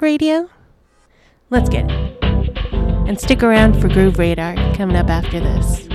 radio? Let's get it. And stick around for Groove Radar coming up after this.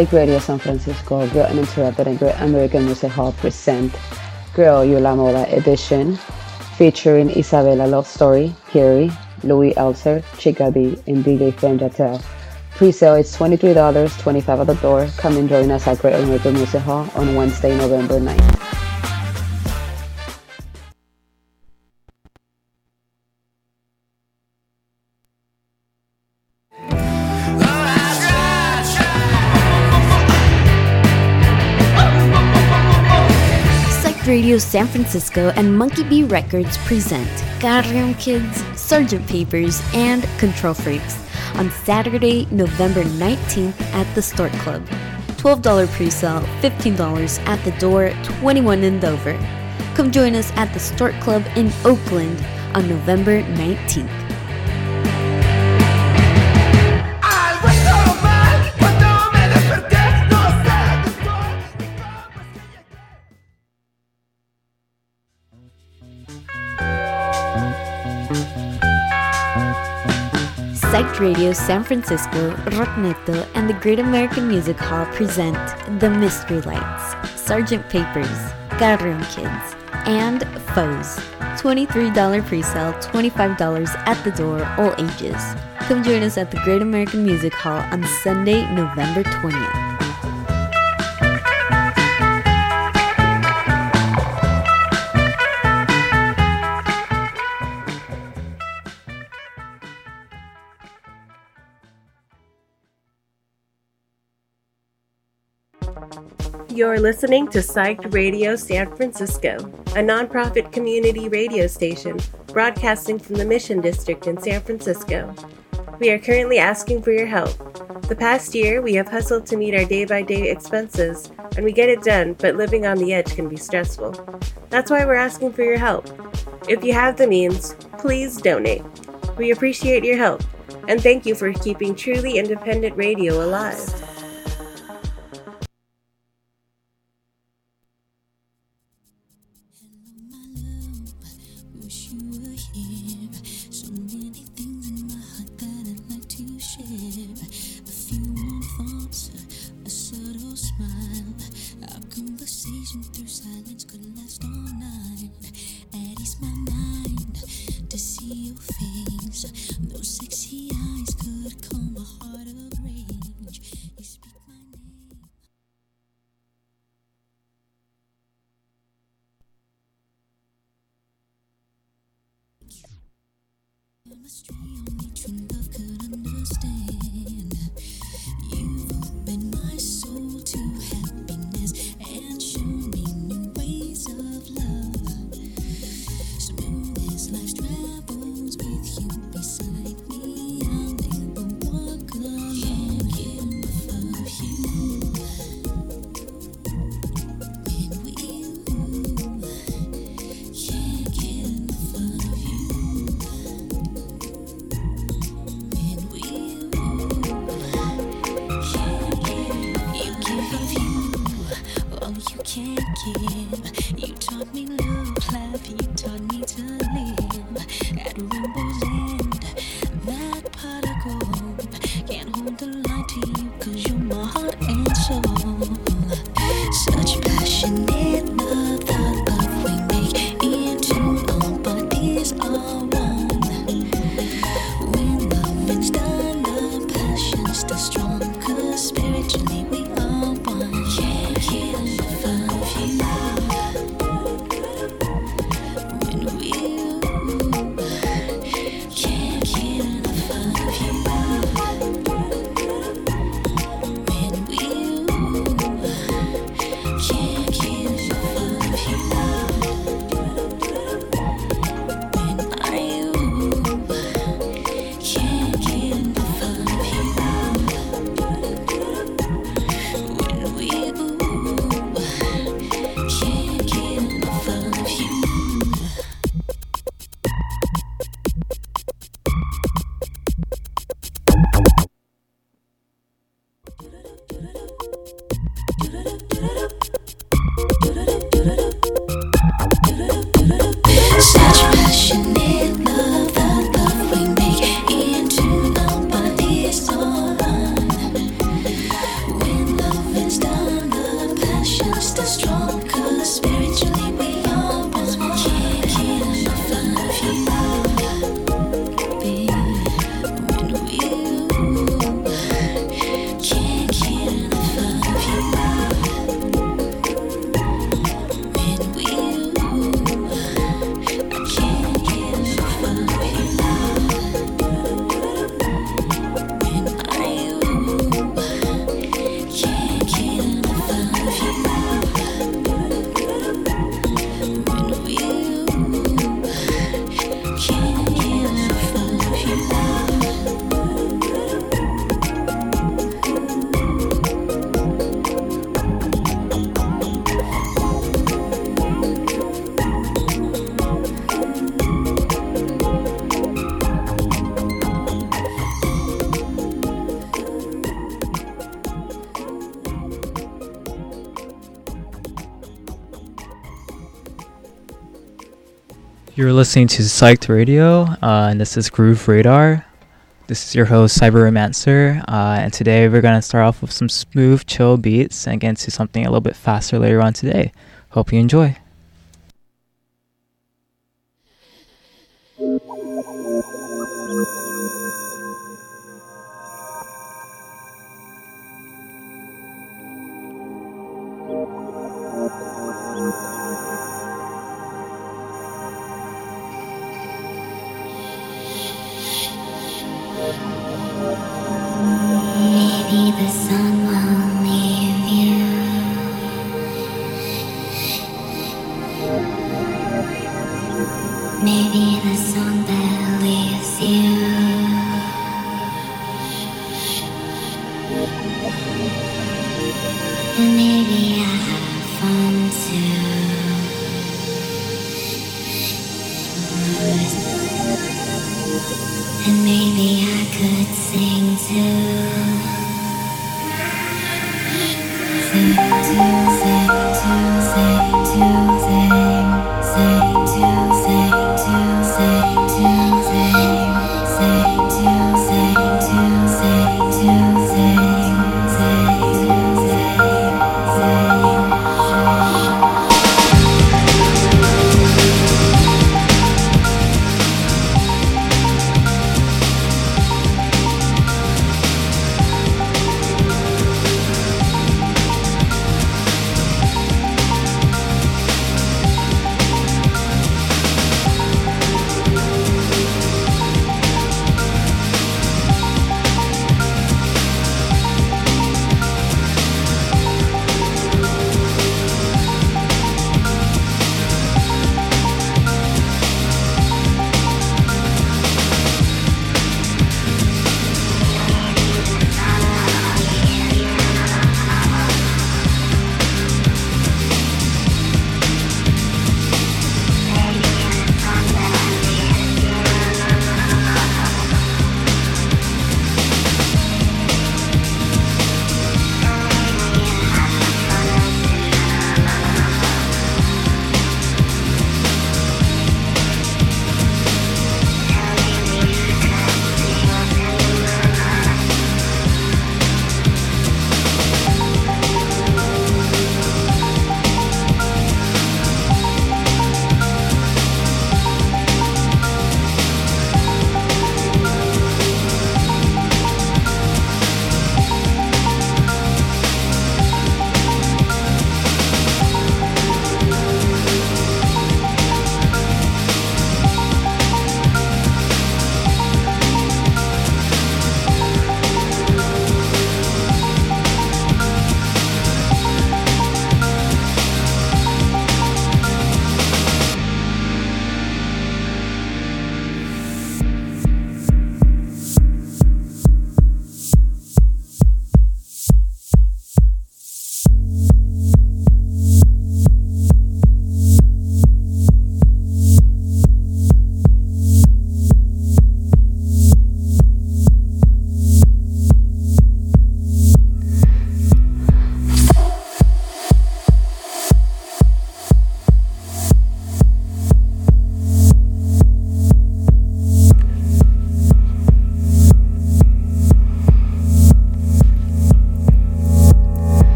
Psyched Radio San Francisco, Girl Uninterrupted and Great American Music Hall present Girl You La Moda edition featuring Isabella Lovestory, Carrie, Louis Elser, Chica B, and DJ Femme Jatel. Pre-sale is $23, 25 at the door. Come and join us at Great American Music Hall on Wednesday, November 9th. San Francisco and Monkey Bee Records present Carrion Kids, Sergeant Papers, and Control Freaks on Saturday, November 19th at the Stork Club. $12 pre-sale, $15 at the door, 21 and over. Come join us at the Stork Club in Oakland on November 19th. Radio San Francisco, Rockneto, and the Great American Music Hall present The Mystery Lights, Sergeant Papers, Carrion Kids, and Foes. $23 pre-sale, $25 at the door, all ages. Come join us at the Great American Music Hall on Sunday, November 20th. You're listening to Psyched Radio San Francisco, a nonprofit community radio station broadcasting from the Mission District in San Francisco. We are currently asking for your help. The past year, we have hustled to meet our day by day expenses, and we get it done, but living on the edge can be stressful. That's why we're asking for your help. If you have the means, please donate. We appreciate your help, and thank you for keeping truly independent radio alive. You're listening to Psyched Radio, uh, and this is Groove Radar. This is your host, Cyber Romancer, uh, and today we're going to start off with some smooth, chill beats and get into something a little bit faster later on today. Hope you enjoy.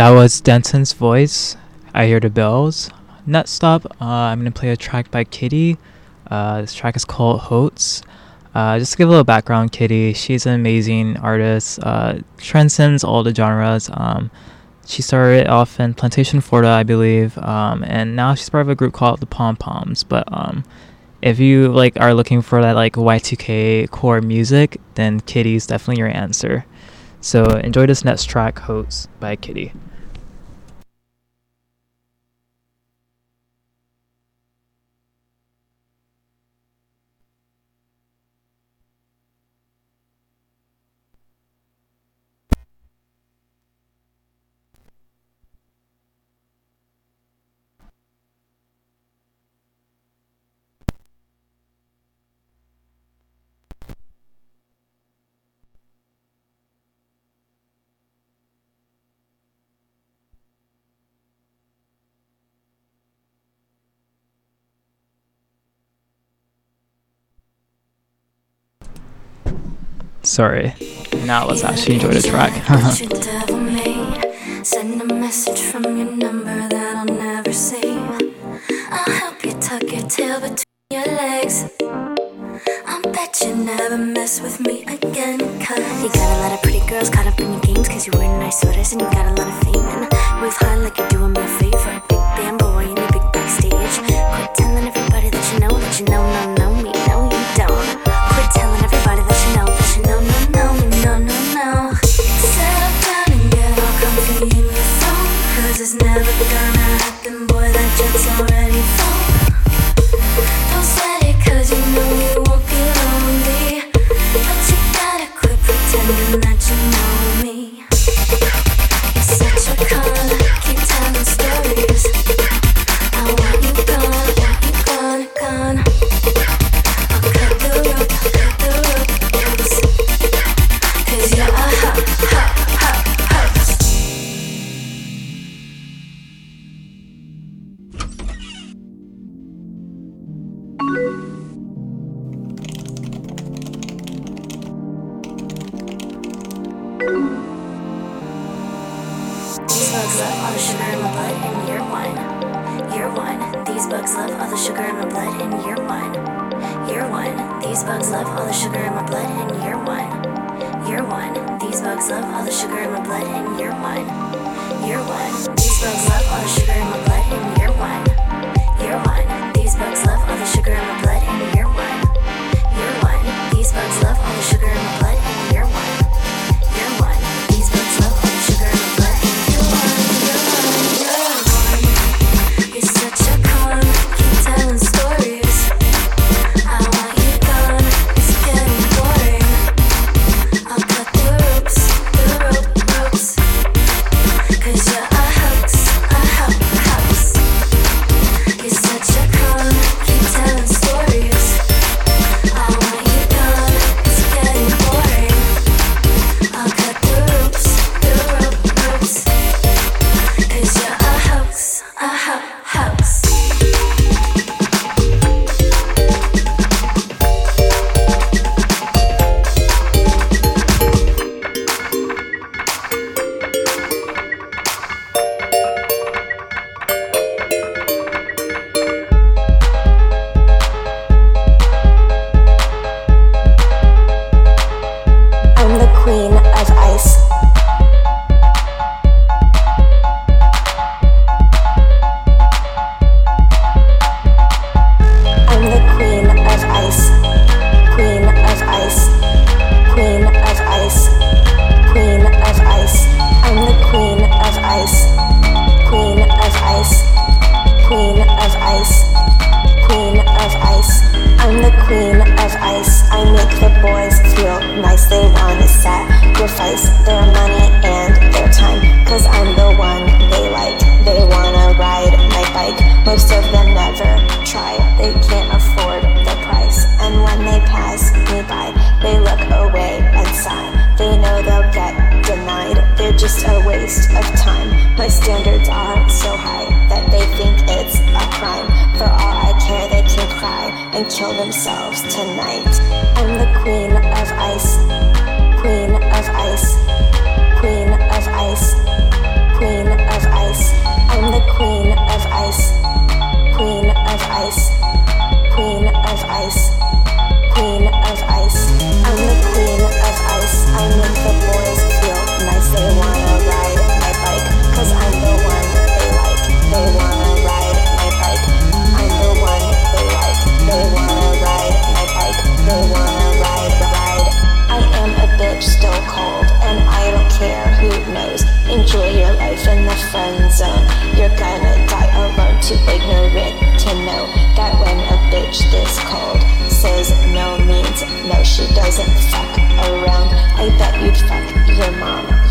That was Denton's voice. I hear the bells. Next up, uh, I'm gonna play a track by Kitty. Uh, this track is called Hotes. Uh, just to give a little background, Kitty, she's an amazing artist, uh, transcends all the genres. Um, she started off in Plantation, Florida, I believe, um, and now she's part of a group called the Pom Poms. But um, if you like are looking for that like Y2K core music, then Kitty's definitely your answer. So enjoy this next track, Hotes by Kitty. Sorry. Now let's actually enjoy the track. Uh-huh. Send a message from your number that I'll never see. I'll help you tuck your tail between your legs. I bet you never mess with me again, cause You got a lot of pretty girls caught up in your games, cause you wear nice sweaters and you got a lot of fame. And high like you're doing me a favor. Big boy in a big backstage. Quit telling everybody that you know that you know, no, no.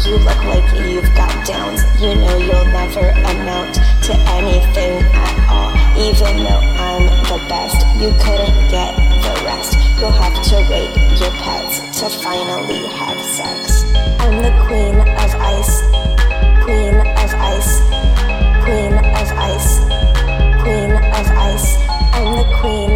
you look like you've got downs. You know you'll never amount to anything at all. Even though I'm the best, you couldn't get the rest. You'll have to wait your pets to finally have sex. I'm the queen of ice, queen of ice, queen of ice, queen of ice. I'm the queen.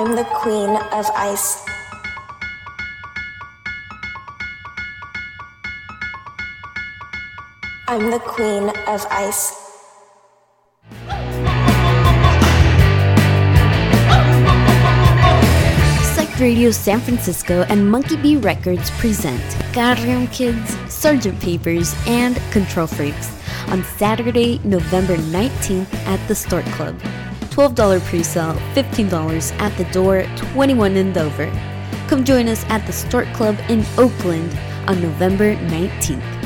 I'm the queen of ice. I'm the queen of ice. Psyched Radio San Francisco and Monkey B Records present Carrion Kids, Sergeant Papers, and Control Freaks on Saturday, November 19th at the Stork Club. $12 pre sale, $15 at the door, 21 in Dover. Come join us at the Stork Club in Oakland on November 19th.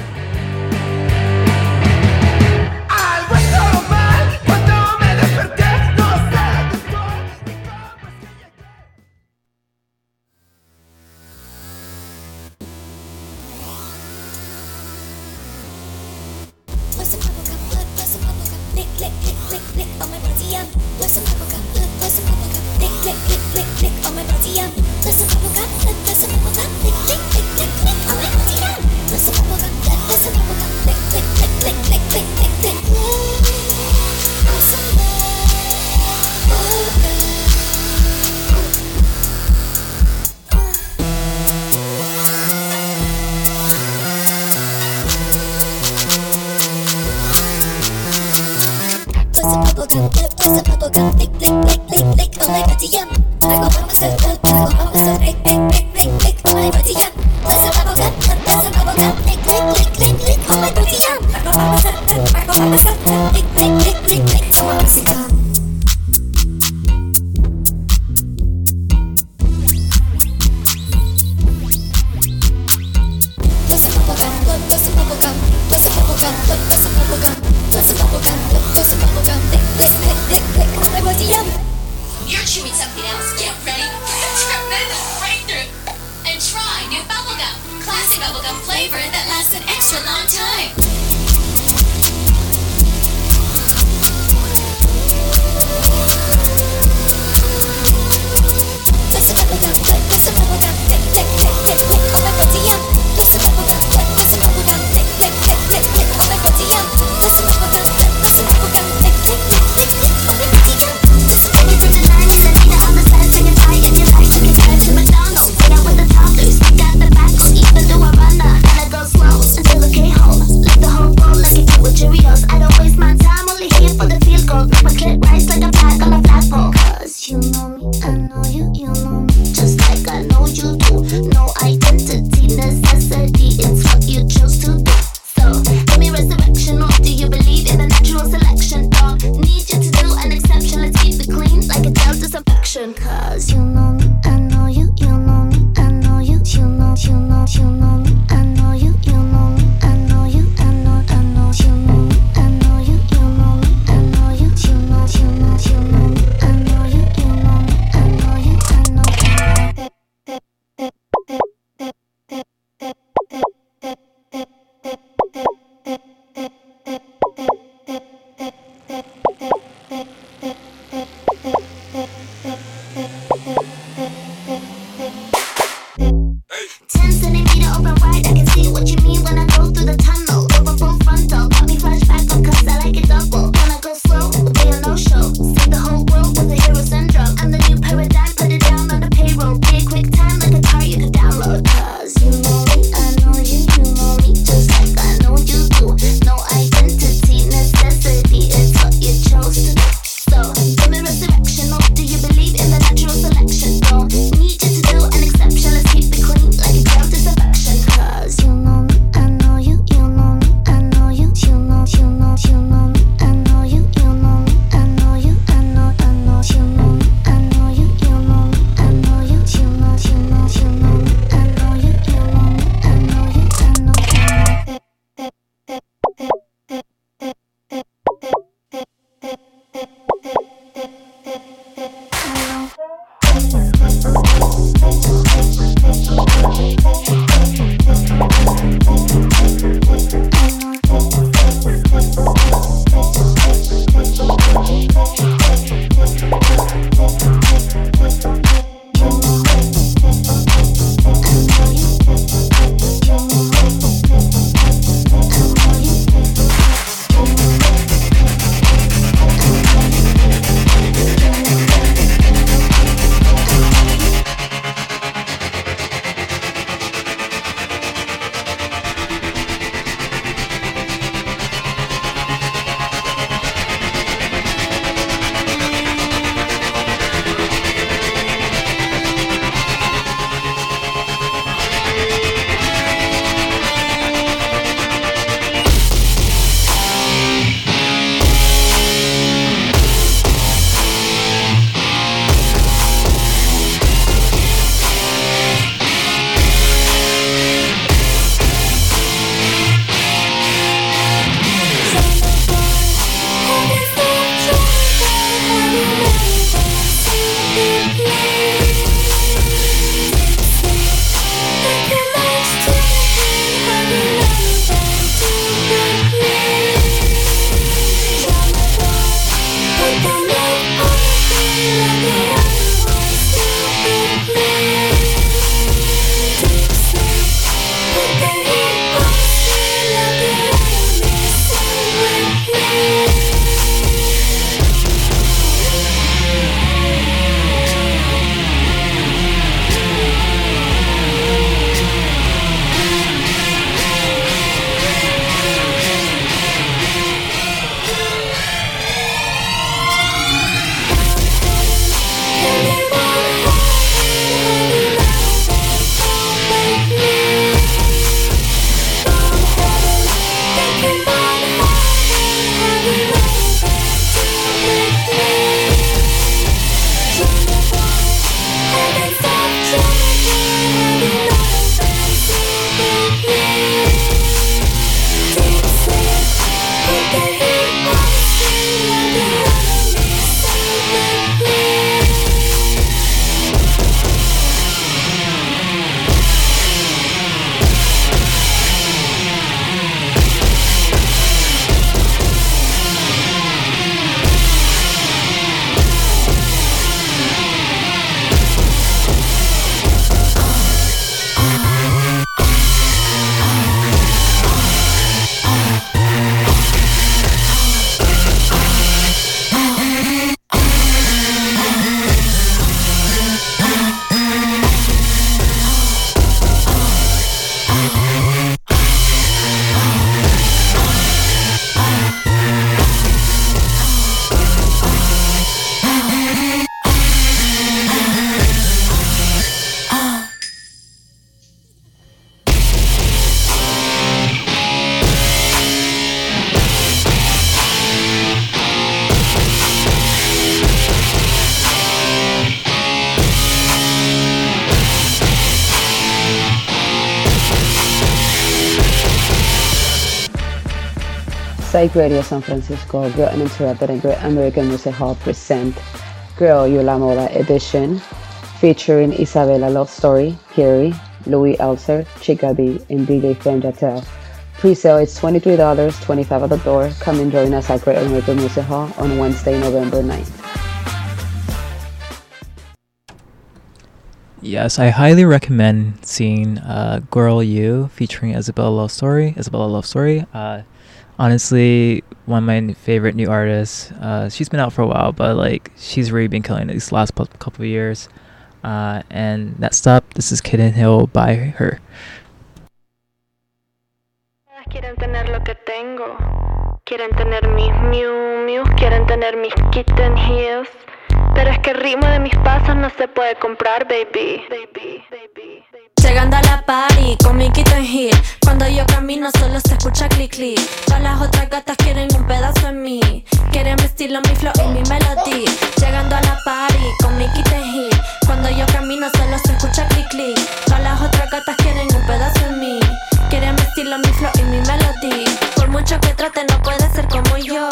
Psyched Radio San Francisco, Girl Uninterrupted and Great American Music Hall present Girl You La Moda Edition, featuring Isabella Lovestory, Carrie, Louis Elser, Chica B, and DJ Fem Jatel. Pre-sale is $23, 25 at the door. Come and join us at Great American Music Hall on Wednesday, November 9th. Yes, I highly recommend seeing uh, "Girl You" featuring Isabella Lovestory. Isabella Lovestory. Uh, honestly, one of my favorite new artists. Uh, she's been out for a while, but like she's really been killing it these last pu- couple of years. Uh, and next up, this is Kitten Heel by her. Quieren tener lo que tengo. Quieren tener mis Miu Miu, quieren tener mis Kitten. Pero es que el ritmo de mis pasos no se puede comprar, baby, baby, baby. Llegando a la party con mi kitten heel Cuando yo camino solo se escucha clic clic. Todas las otras gatas quieren un pedazo en mí. Quieren mi estilo, mi flow y mi melodía Llegando a la party con mi kitten heel Cuando yo camino solo se escucha clic clic. Todas las otras gatas quieren un pedazo en mí. Quieren mi estilo, mi flow y mi melodía Por mucho que trate no puede ser como yo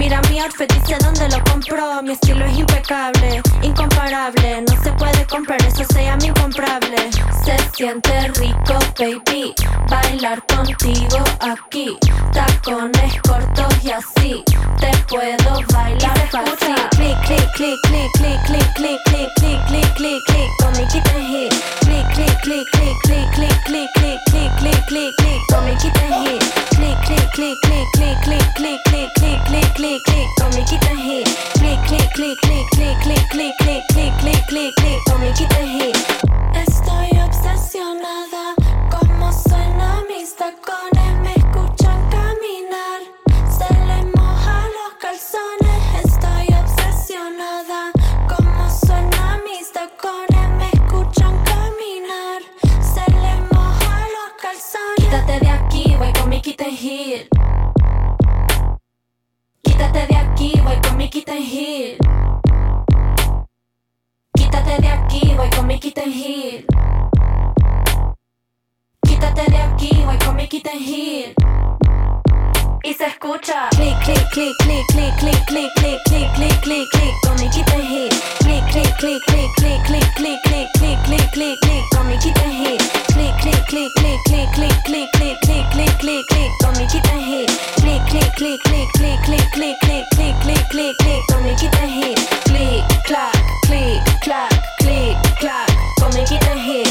Mira mi outfit, dice dónde lo compró Mi estilo es impecable, incomparable No se puede comprar, eso se llama incomparable Se siente rico, baby Bailar contigo aquí Tacones cortos y así Te puedo bailar fácil Clic, clic, clic, clic, clic, clic, clic, clic, clic, clic, clic, clic Con mi hit Clic, clic, clic, clic, clic, clic, clic, clic, clic, clic, clic, clic Con mi kitten hit Clic, clic, clic, clic, clic, clic, clic, clic, clic, clic, clic, clic Con mi kitten hit Clic, clic, clic, clic, clic, clic, clic, clic, clic, clic, clic, clic Con mi kitten hit Estoy obsesionada Como suena mis tacones aquí, voy con mi kitten heel Quítate de aquí, voy con mi kitten heel Quítate de aquí, voy con mi kitten heel Quítate de aquí, voy con mi kitten heel y se escucha clic clic clic clic clic clic clic clic clic clic clic clic con mi kitten hit clic clic clic clic clic clic clic clic clic clic clic clic con mi kitten hit clic clic clic clic clic clic clic clic clic clic clic clic con mi kitten hit clic clic clic clic clic clic clic clic clic clic clic clic con mi kitten hit clic clac con mi hit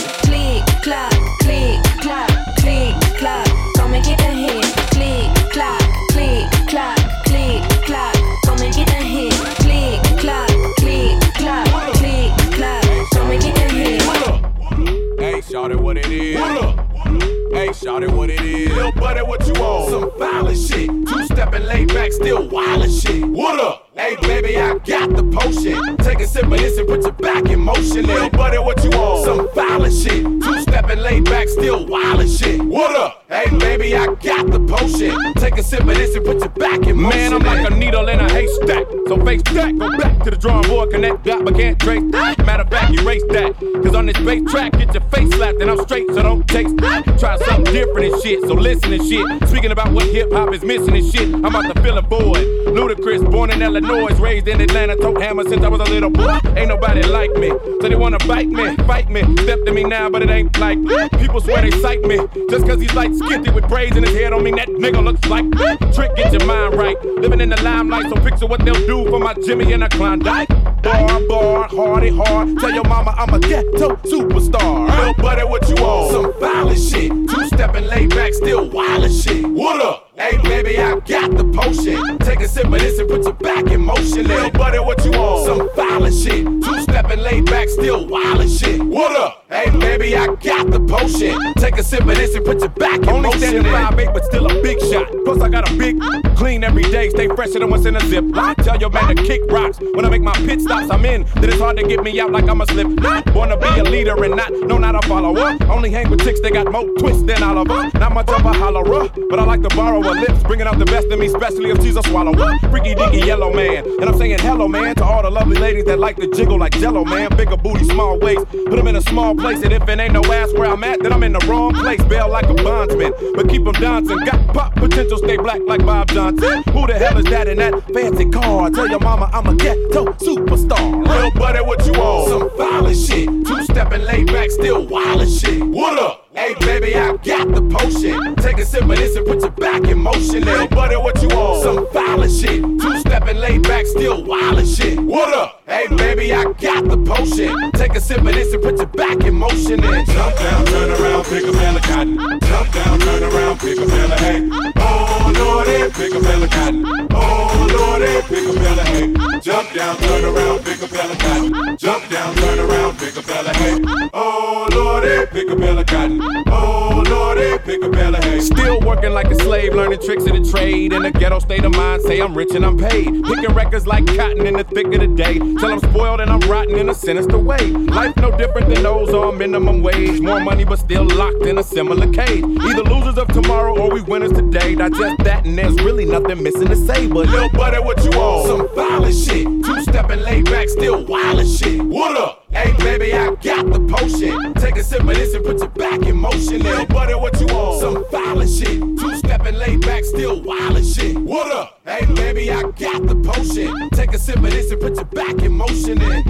shout it what it is. Little buddy, what you on? Some violent shit. Two stepping laid back, still wild shit. What up? Hey, baby, I got the potion. Take a sip of this and put your back in motion. Little buddy, what you on? Some violent shit. Two stepping laid back, still wild shit. What up? Hey, baby, I got the potion. Take a sip of this and put your back in motion. Man, I'm like a needle in a haystack. So face that, go back to the drawing board, connect got but can't trace that. Matter of fact, erase that. Cause on this bass track, get your face slapped and I'm straight, so don't taste that. Try something different and shit, so listen and shit. Speaking about what hip hop is missing and shit, I'm about to fill a void. Ludacris, born in Illinois, raised in Atlanta, tote hammer since I was a little boy. Ain't nobody like me, so they wanna bite me, fight me. Step to me now, but it ain't like people swear they sight me. Just cause he's like skitty with braids in his head, don't mean that nigga looks like trick. Get your mind right, living in the limelight, so picture what they'll do for my Jimmy and a Klondike. Bar, bar, hardy, hard. Tell your mama I'm a ghetto superstar. Little buddy, what you on? Some violent shit. Two stepping laid back, still wild as shit. What up? Hey, baby, I got the potion. Take a sip of this and put your back in motion. Little buddy, what you on? Some violent shit. Two stepping laid back, still wild as shit. What up? Hey, baby, I got the potion. Take a sip of this and put your back in Only motion. standing five eight, but still a big shot. Plus I got a big clean every day, stay fresher than what's in a zip. I Tell your man to kick rocks. When I make my pit stops, I'm in. Then it's hard to get me out like I'm a slip. Wanna be a leader and not, no, not a follower. Only hang with chicks that got more twists than Oliver. Not much of a hollerer, but I like to borrow lips, bringing out the best in me, especially if she's a swallow. Freaky deaky yellow man. And I'm saying hello, man, to all the lovely ladies that like to jiggle like jello, man. Bigger booty, small waist. Put them in a small place, and if it ain't no ass where I'm at, then I'm in the wrong place. Bail like a bondsman, but keep them dancing. Got pop potential, stay black like Bob Johnson. Who the hell is that in that fancy car? Tell your mama I'm a ghetto superstar. Real buddy, what you want? Some violent shit. Two stepping laid back, still wild shit. What up? Hey baby, I got the potion. Take a sip of this and put your back in motion. Little buddy, what you want? Some violent shit. Two stepping laid back, still wild shit. What up? Hey baby, I got the potion. Take a sip of this and put your back in motion. And jump down, turn around, pick a bale of cotton. Jump down, turn around, pick a bale of hay. Oh lordy, pick a bale of cotton. Oh lordy, pick a bale of hay. Jump down, turn around, pick a bale of cotton. Jump down, turn around, pick a bale of hay. Oh lordy, pick a bale of cotton. Oh lordy, pick a. Still working like a slave, learning tricks of the trade. In a ghetto state of mind, say I'm rich and I'm paid. Picking records like cotton in the thick of the day. Till I'm spoiled and I'm rotten in a sinister way. Life no different than those on minimum wage. More money, but still locked in a similar cage. Either losers of tomorrow or we winners today. Digest that, and there's really nothing missing to say. But little buddy, what you want? Some violent shit. Two stepping laid back, still wild shit. What up? Hey baby, I got the potion. Take a sip of this and put your back in motion. Little buddy, what you want? Some violent shit. Two stepping laid back, still wild shit. What up? Hey baby, I got the potion. Take a sip of this and put your back in motion. And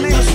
We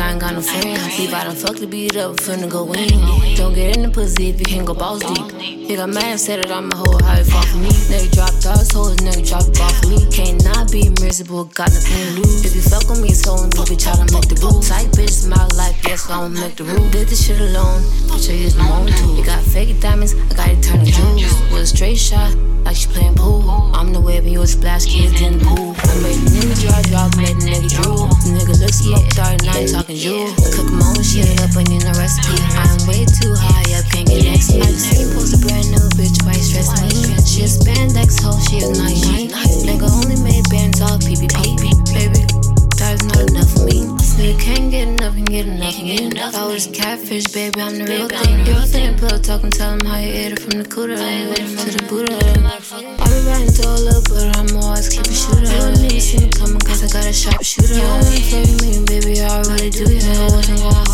I ain't got no friends. Leave I done fuck to beat up, finna go in. Don't get in the pussy if you can't go balls deep. He got mad, said that I'm a hoe, how it fall for me. Nigga drop dogs, hoes, nigga drop it off for me. Can't not be miserable, got nothing to lose. If you fuck with me, it's on me, bitch, I done make the rules. Tight bitch, my life, yes, so I'ma make the rules. Did this shit alone, bitch, I use my own tool. You got fake diamonds, I got eternal jewels. With a straight shot, like she playing pool. I'm the wave and you a splash kids in the pool. I made a nigga dry drop, made a nigga drool. Nigga look smoked and I ain't talking jewel. I cook my own shit up, I need a recipe. I'm way too high up, can't get next to me. I ain't post a brand new bitch, why you stress me? She a spandex hoe, she is not unique. Nigga only made bands off PPP. Baby, that is not enough for me. You can't get enough and get enough and get enough. I was a catfish, baby, I'm the real thing. Real thing, pillow talking, tell him how you ate it from the cooler to the Buddha. I be riding to a little, but I'm always keeping a shooter. You don't need to see me coming, cause I got a sharp shooter. You don't wanna fuck me, baby, I already do. You know, wasn't going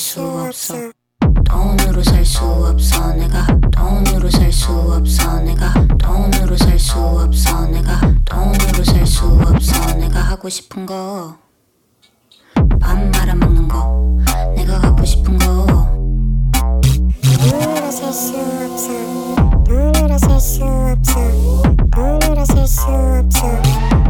수 없어. 돈으로 살 수 없어 내가. 돈으로 살 수 없어 내가. 돈으로 살 수 없어 내가. 돈으로 살 수 없어 내가 하고 싶은 거. 밥 말아먹는 거. 내가 갖고 싶은 거. 돈으로 살 수 없어. 돈으로 살 수 없어. 돈으로 살 수 없어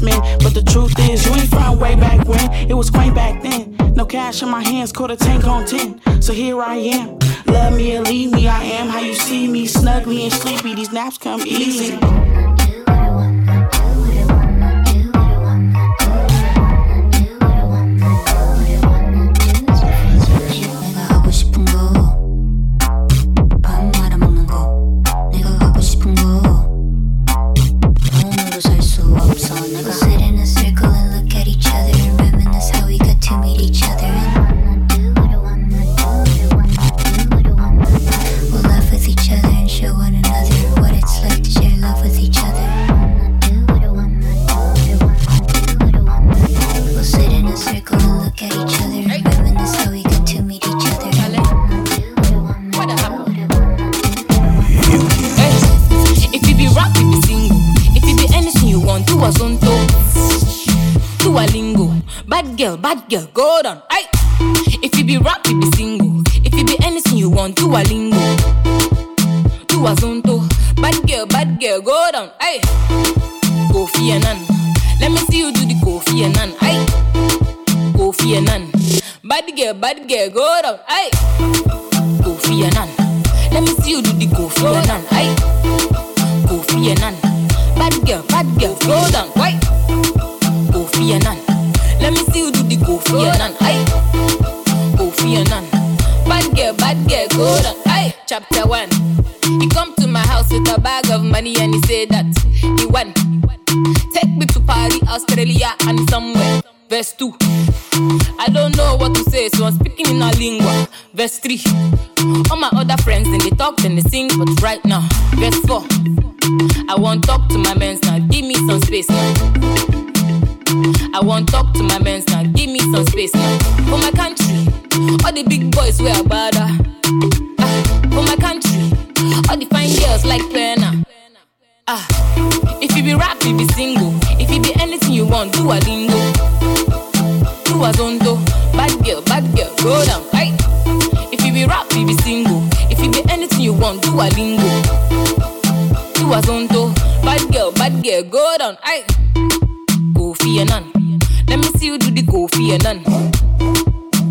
me. But the truth is, you ain't from way back when. It was quaint back then. No cash in my hands, caught a tank on 10. So here I am. Love me or leave me, I am how you see me. Snuggly and sleepy, these naps come easy. Bad girl, bad girl, go down. Aye. If you be rap, you be single. If you be anything you want, do a lingo. Do a zonto. Bad girl, bad girl, go down. Aye. Kofi Annan. Let me see you do the Kofi Annan. Aye. Kofi Annan. Bad girl, bad girl, go down. Aye. Kofi Annan. Let me see you do the Kofi Annan. Aye. Kofi Annan. Bad girl, bad girl, go down. Why? Kofi Annan. Kofi Annan. Aye. Kofi Annan. Bad girl, bad girl, go down. Aye. Chapter one. He come to my house with a bag of money and he said that he won. Take me to Paris, Australia, and somewhere. Verse 2. I don't know what to say, so I'm speaking in a lingua. Verse 3. All my other friends, then they talk, then they sing, but right now. Verse 4. I want talk to my men now, give me some space now. I want talk to my men now, give me some space now. For my country, all the big boys wear bada. Ah, for my country, all the fine girls like Pena. Ah, if you be rap, you be single. If you be anything you want, do a lingo. Do a zondo. Bad girl, bad girl, go down. Right? If you be rap, you be single. If you be anything you want, do a lingo. Do a zondo. Bad girl, bad girl, go down. Aye. Let me see you do the Kofi Annan.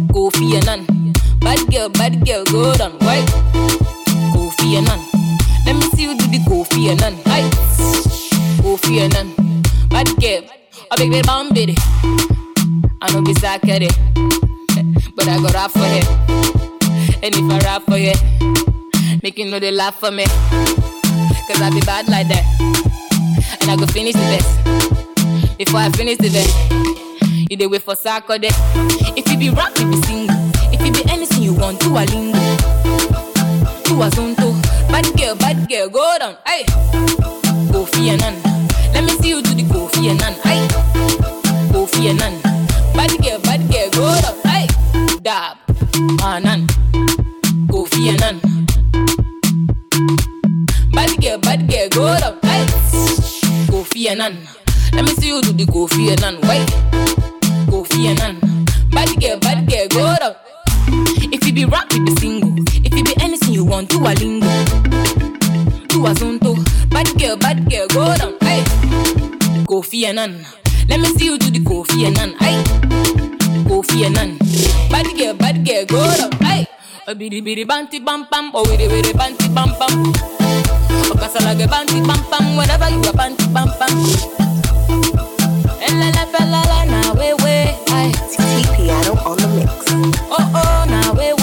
Kofi Annan. Bad girl, bad girl, go down. Right? Kofi Annan. Let me see you do the Kofi Annan. Aye. Kofi Annan. Bad girl. A big bit bomb bitty. I know be it. But I go rap for it. And if I rap for you, make you know they laugh for me. Cause I be bad like that. And I go finish the best. Before I finish the day, you dey wait for sack or day. If you be rap, you be single. If you be anything you want, do a lingo. Do a zonto. Bad girl, bad girl, go down. Aye. Kofi Annan. Let me see you do the Kofi Annan. Aye. Kofi Annan. Bad girl, bad girl, go down. Aye. Dab. Annan. Kofi Annan. Bad girl, bad girl, go down. Aye. Kofi Annan. Let me see you do the Kofi Annan. Why? Kofi Annan. Bad girl, bad girl, go down. If you be rap, you be single. If you be anything you want, do a lingo. Do a zonto. Bad girl, bad girl, go down. Aye. Kofi Annan. Let me see you do the Kofi Annan. Aye. Kofi Annan. Bad girl, bad girl, go down. Aye. A bidi bidi banti bam bam, oh wiri wiri banti bam bam. O kasalage banti bam bam, whenever you a banti bam bam. Elele felele na we we, aye. T Piano on the mix. Oh oh na we we.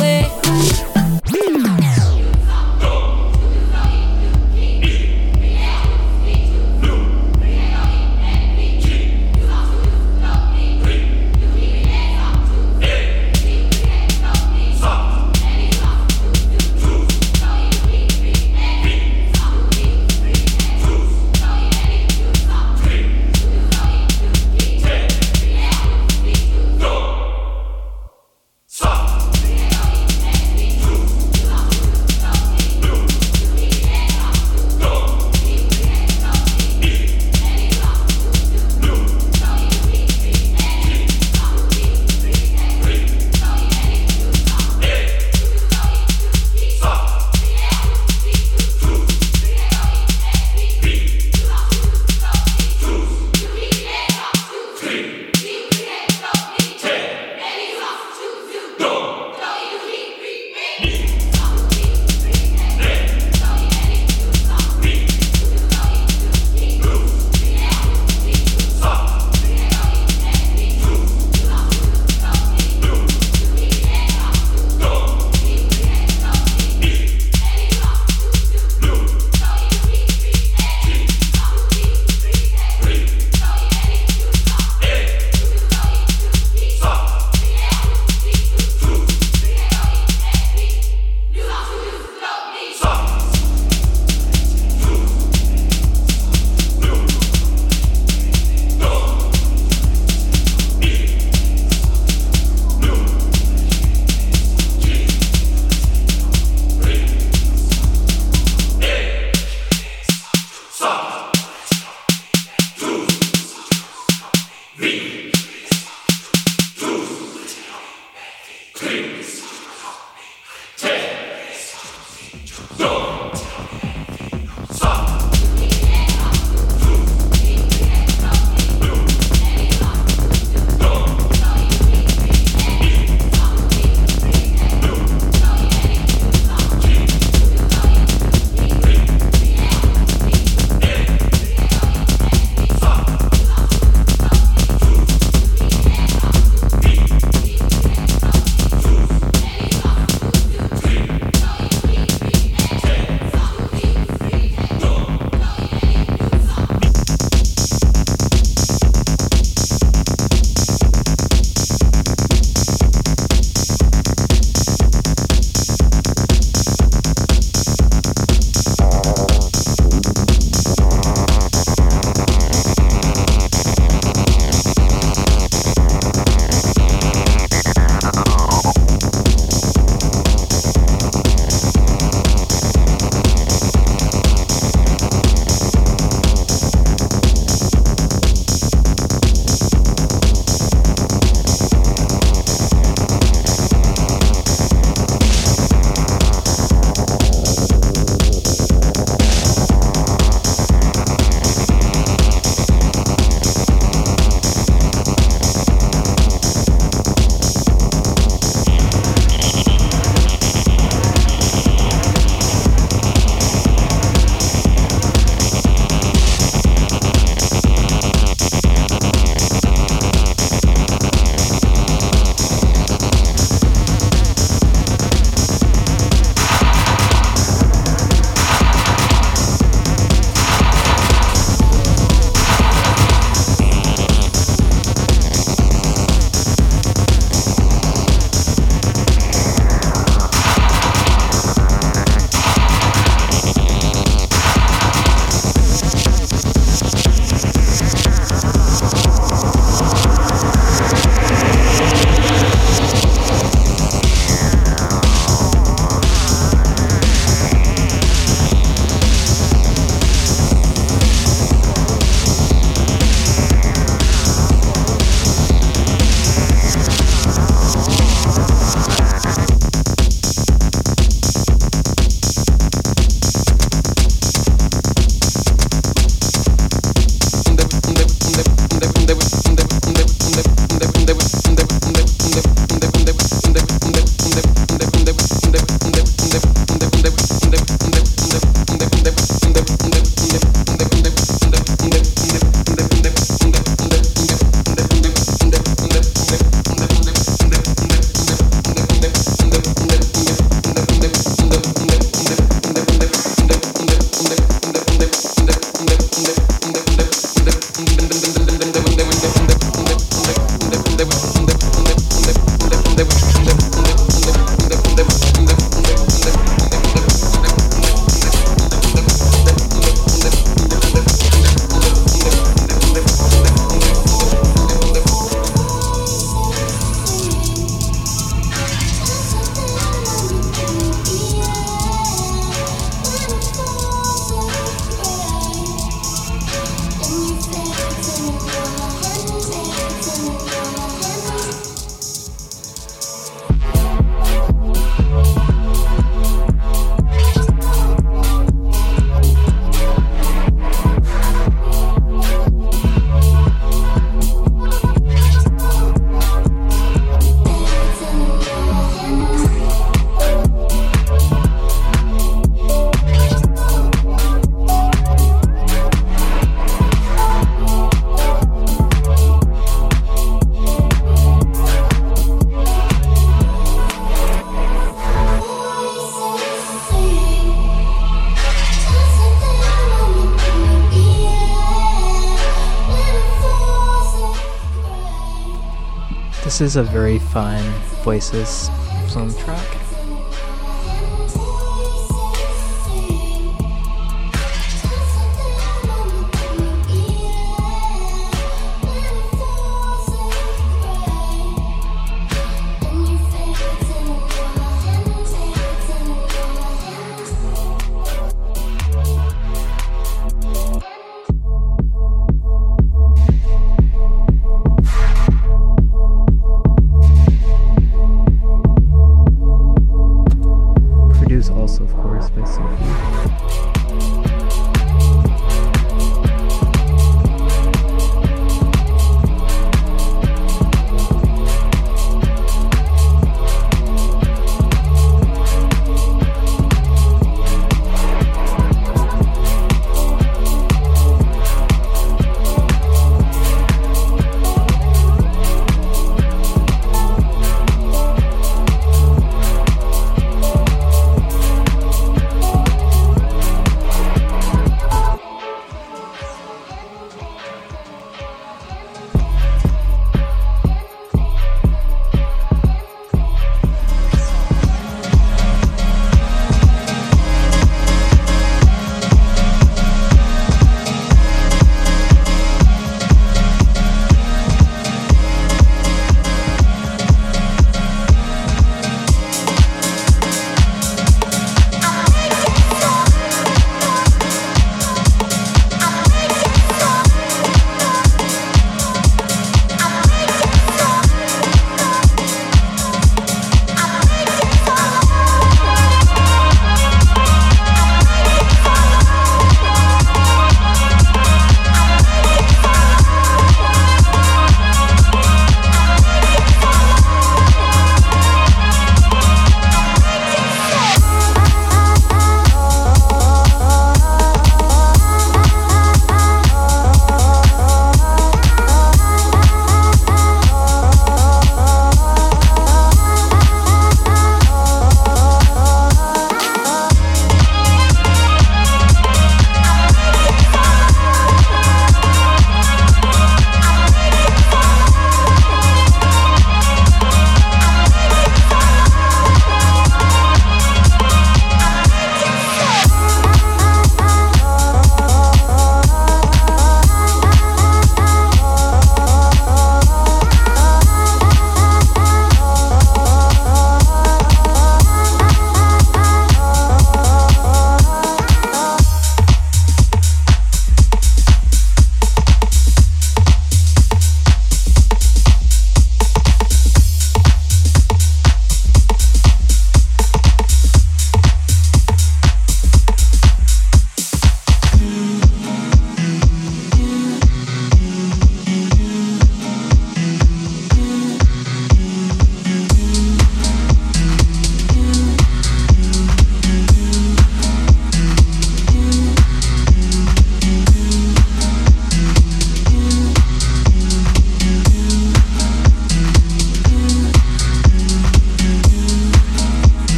This is a very fun Voices Plume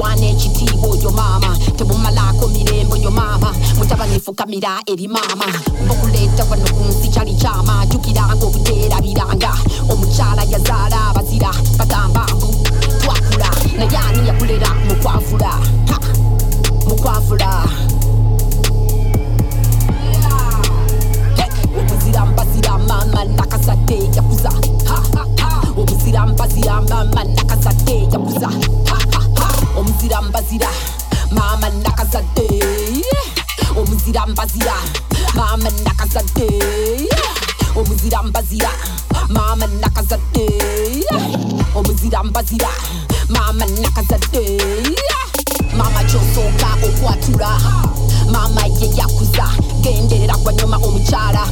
agwana ekitiibwa oyo maama temumalako mirembe oyo maama mutabanifukamira eri maama okuleeta wano ku nsi kyali kyama jukiranga obuteerabiranga omukyala yazaala abazira bagamba mbu. Twakula naye ani yakulera mukwavula mukwavula omuzira mbazira mama nakazadde yakuza. Omuzira mbazira mama nakazadde yakuza. Ha, ha, ha. Omuzira mbazira mama nakazadde omuzira mbazira mama nakazadde omuzira mbazira mama nakazadde omuzira mbazira mama nakazadde mama kyosooka okwatula mama ye yakuza genderera gwanyuma omukyala.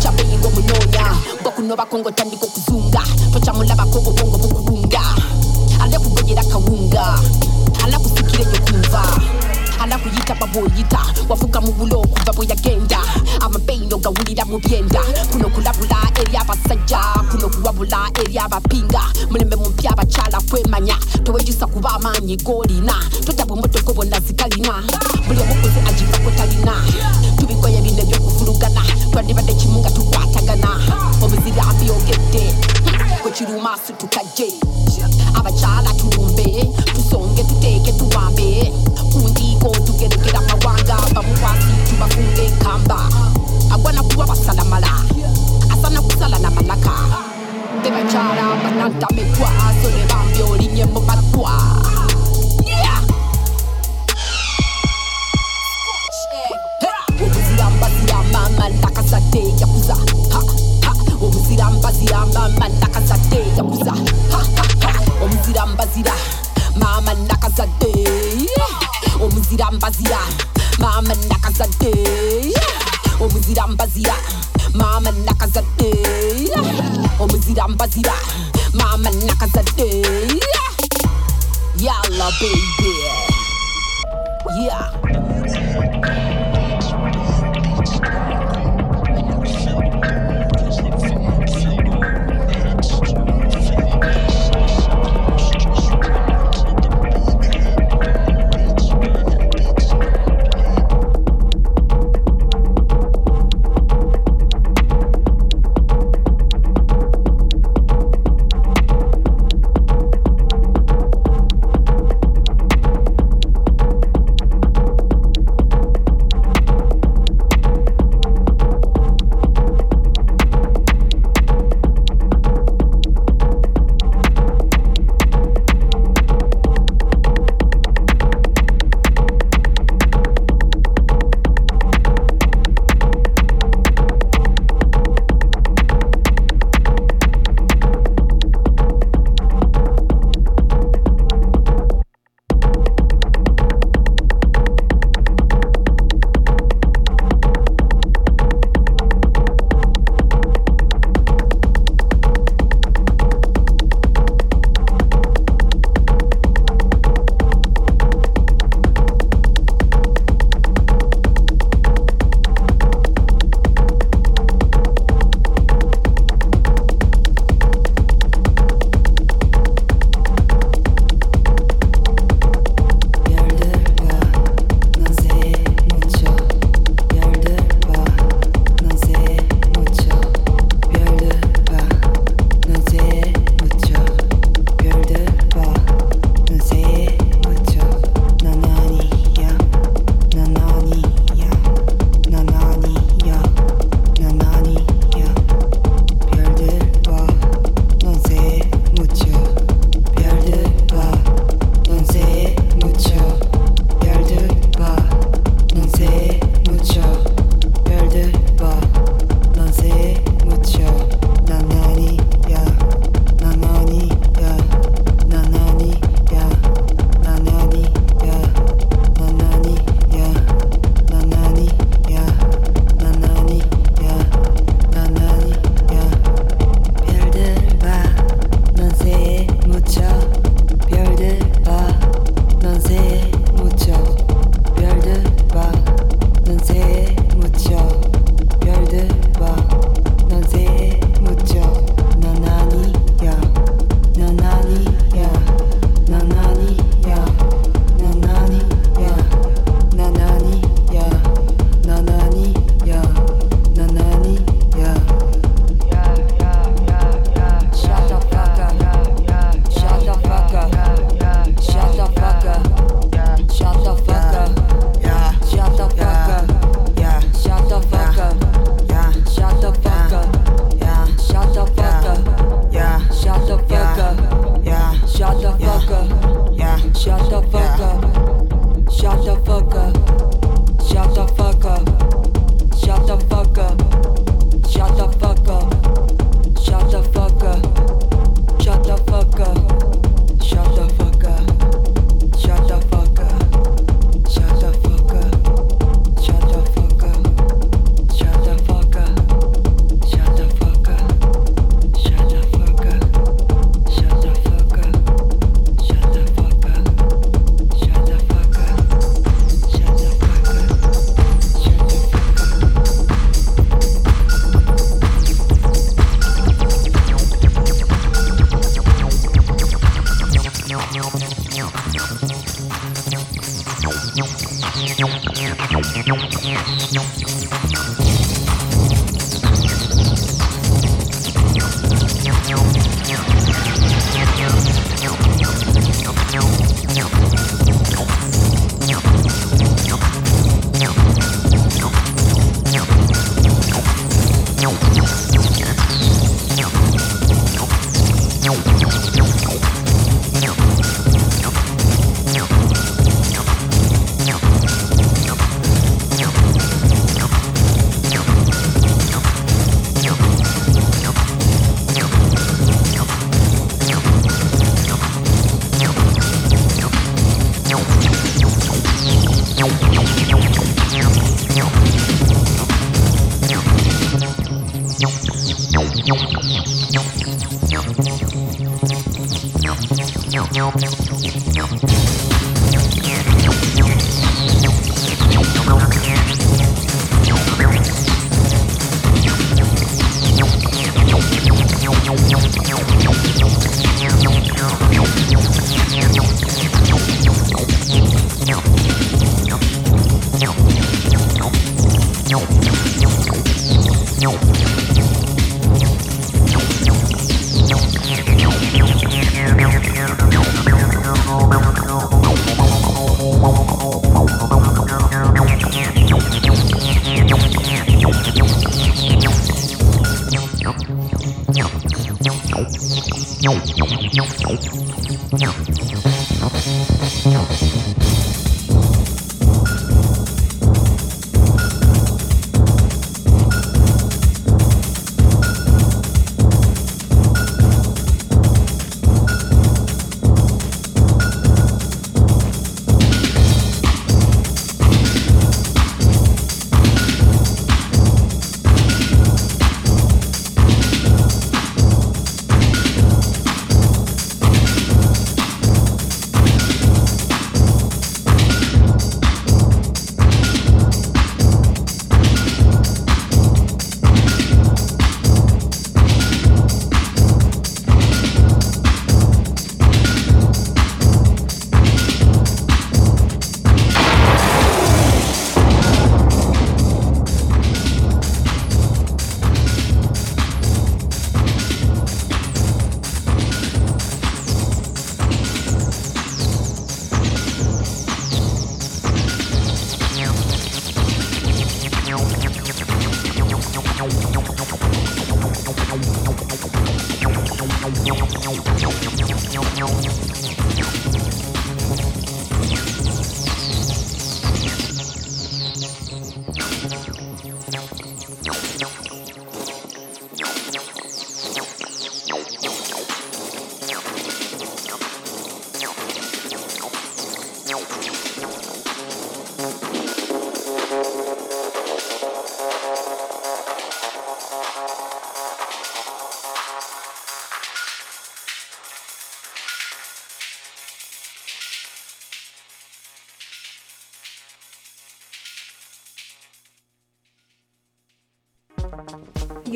Kyabeyinga omunoonya bwokunobako ng'otandika okuzunga tokyamulabako obwongo bukubunga. Alekugonyera kawunga kumva alakuyita babwoyita wafuka mu bulo okuva bwe yagenda. Amabeino gawulira mu byenda. Kuno kulabula eri abasajja kuno kuwabula eri abapinga. Mulembe mumpi abakyala kwemanya towejusa kuba amaanyi golina. Totabwe motoko bonna zikalina. Buli omukozi agivako talina. Tubikoye bino ebyokuvulugana twandibadde kimu nga tukwatagana. Obuzira byogedde kwekiruma situkajje abakyala tusonge tuteeke tuwambe kundiiko tugerekera amawanga bamukwasi tubafunga enkamba agwana kuba basalamala asana kusala na malaka bebakyala banantamekwa sole bambi olinye mu matwa Yeah! Ha, ha. ha. omuzira mbazira mama nakazadde omuzira mbazira mama nakazadde omuzira mbazira mama nakazadde omuzira mbazira mama nakazadde yalla baby. Yeah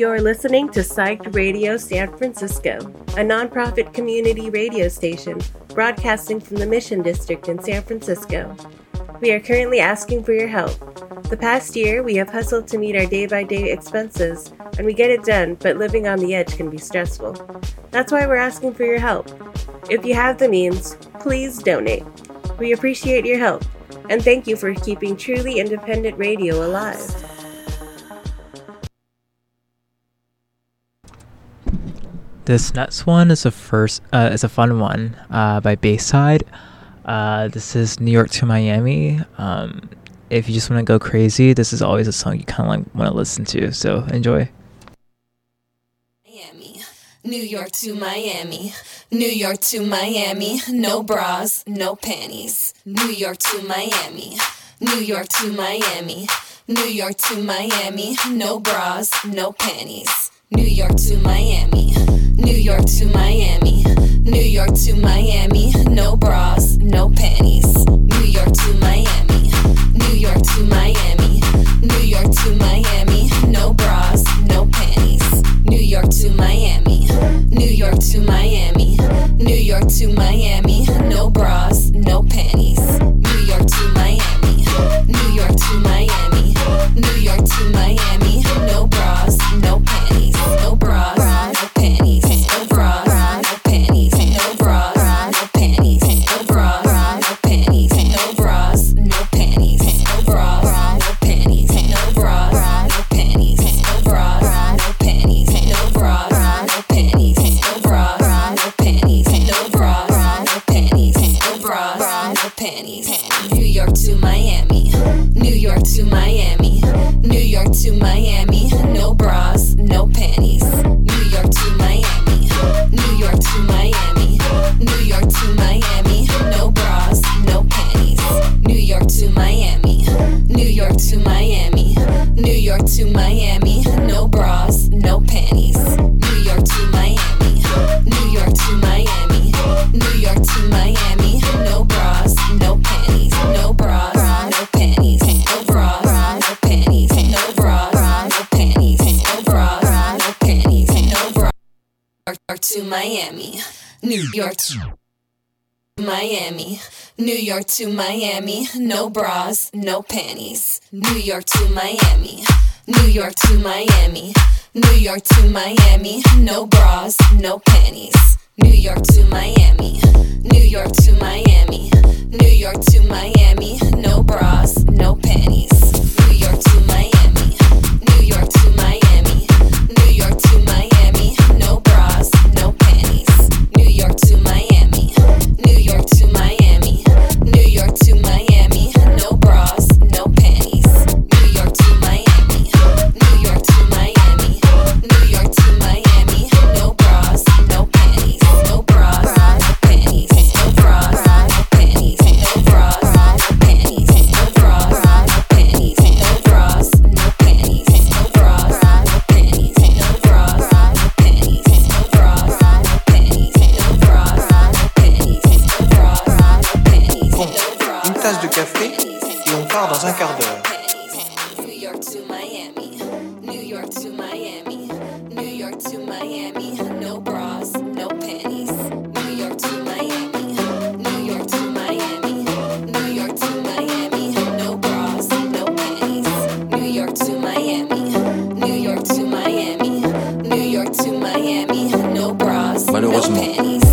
You're listening to Psyched Radio San Francisco, a nonprofit community radio station broadcasting from the Mission District in San Francisco. We are currently asking for your help. The past year, we have hustled to meet our day by day expenses, and we get it done, but living on the edge can be stressful. That's why we're asking for your help. If you have the means, please donate. We appreciate your help, and thank you for keeping truly independent radio alive. This next one is a first uh, is a fun one uh, by Bayside. Uh, this is New York to Miami. Um, if you just want to go crazy, this is always a song you kind of like want to listen to. So enjoy. Miami, New York to Miami. New York to Miami. No bras, no panties. New York to Miami. New York to Miami. New York to Miami. No bras, no panties. New York to Miami. New York to Miami. New York to Miami. No bras, no panties. New York to Miami. New York to Miami. New York to Miami. No bras, no panties. New York to Miami. New York to Miami. New York to Miami. No bras, no panties. to Miami, no bras, no panties. New York to Miami, New York to Miami, New York to Miami, no bras, no panties. New York to Miami, New York to Miami, New York to Miami, no bras, no panties. de café et on part dans un quart d'heure. Malheureusement.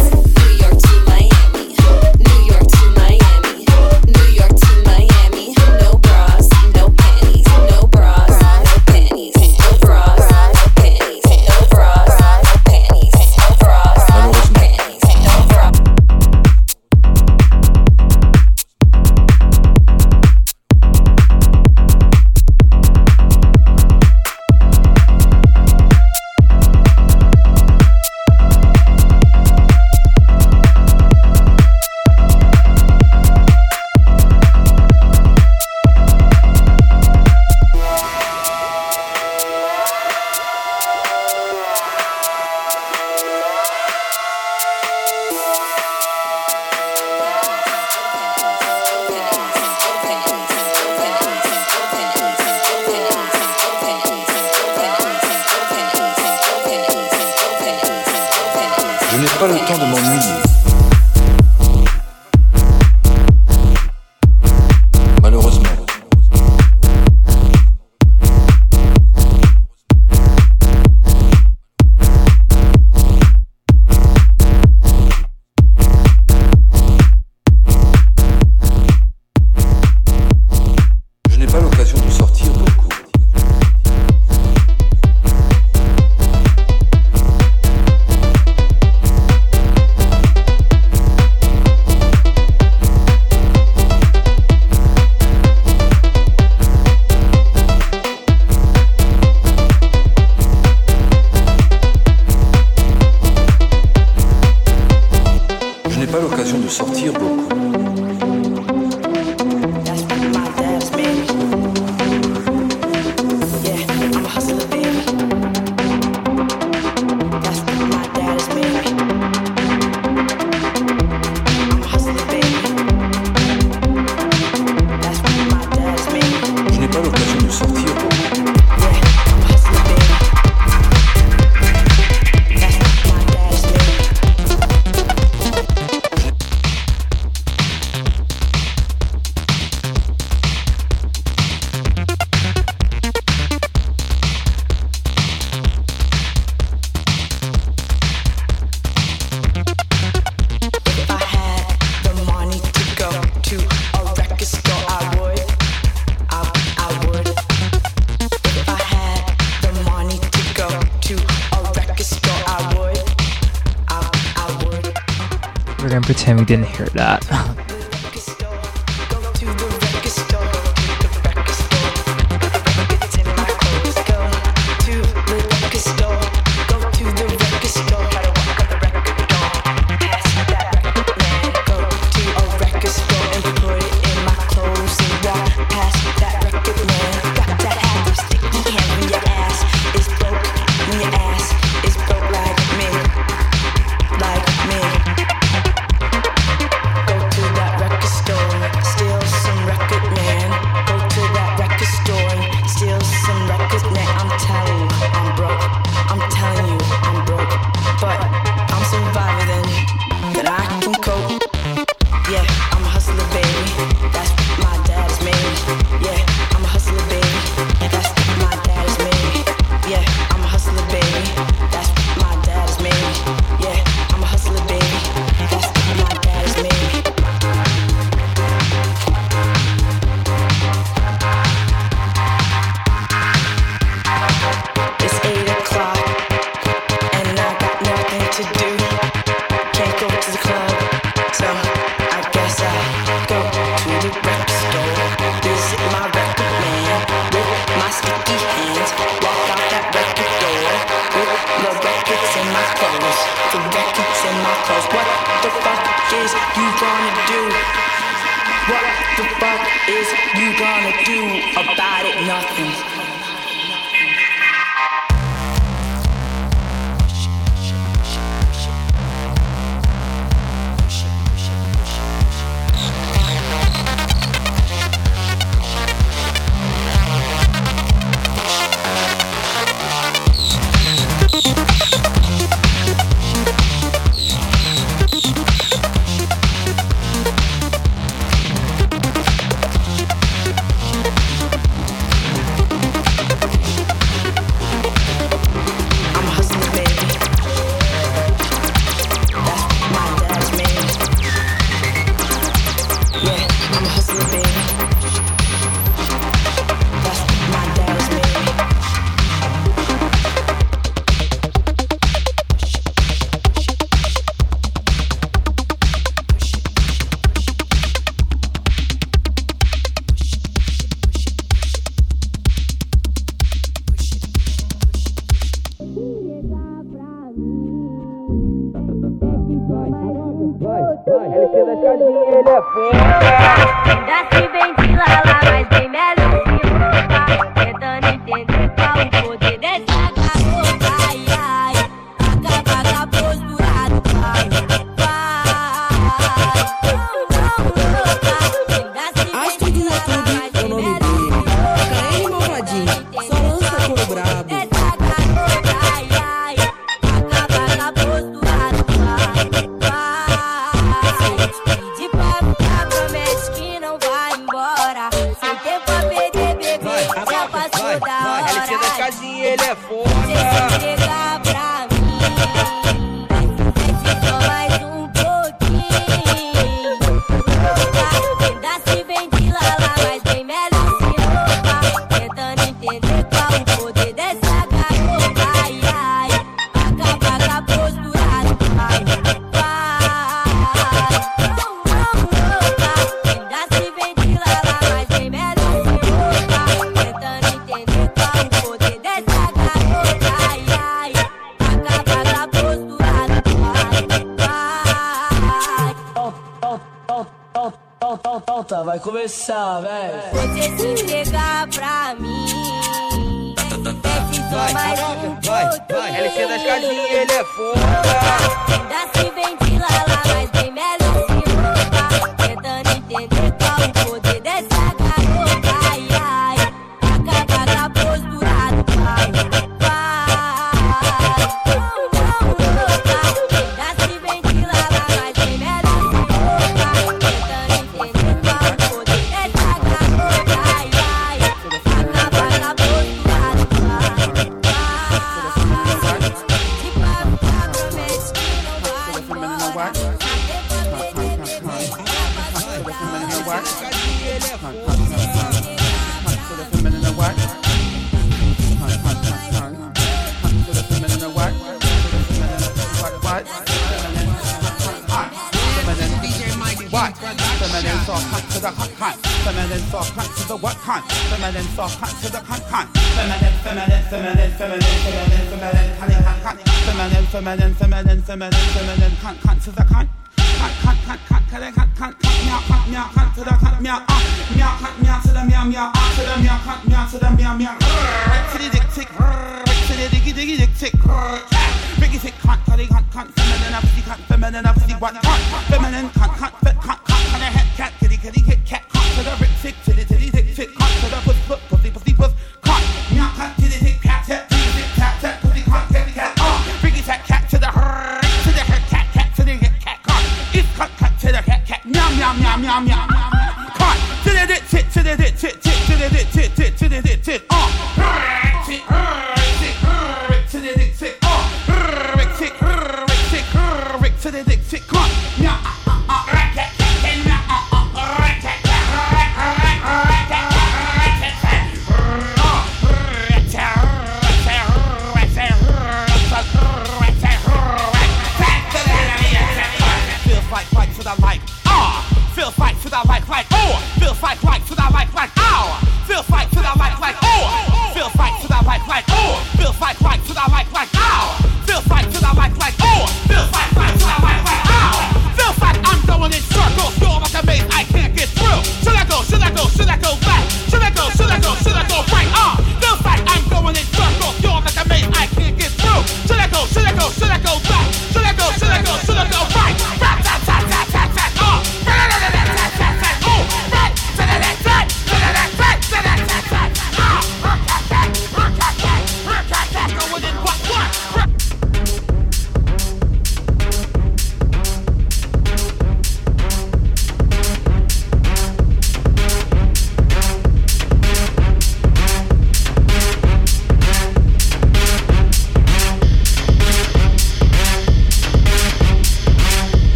didn't hear that.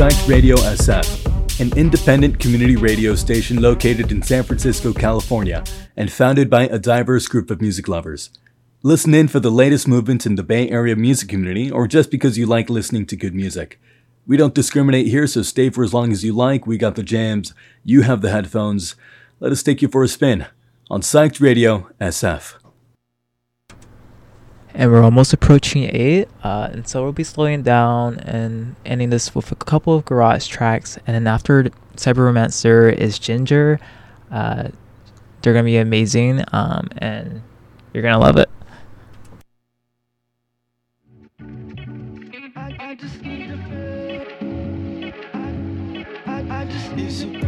Psyched Radio SF, an independent community radio station located in San Francisco, California, and founded by a diverse group of music lovers. Listen in for the latest movements in the Bay Area music community or just because you like listening to good music. We don't discriminate here, so stay for as long as you like. We got the jams, you have the headphones. Let us take you for a spin on Psyched Radio SF and we're almost approaching 8 uh, and so we'll be slowing down and ending this with a couple of garage tracks and then after cyberromancer is ginger uh, they're gonna be amazing um, and you're gonna love it. Is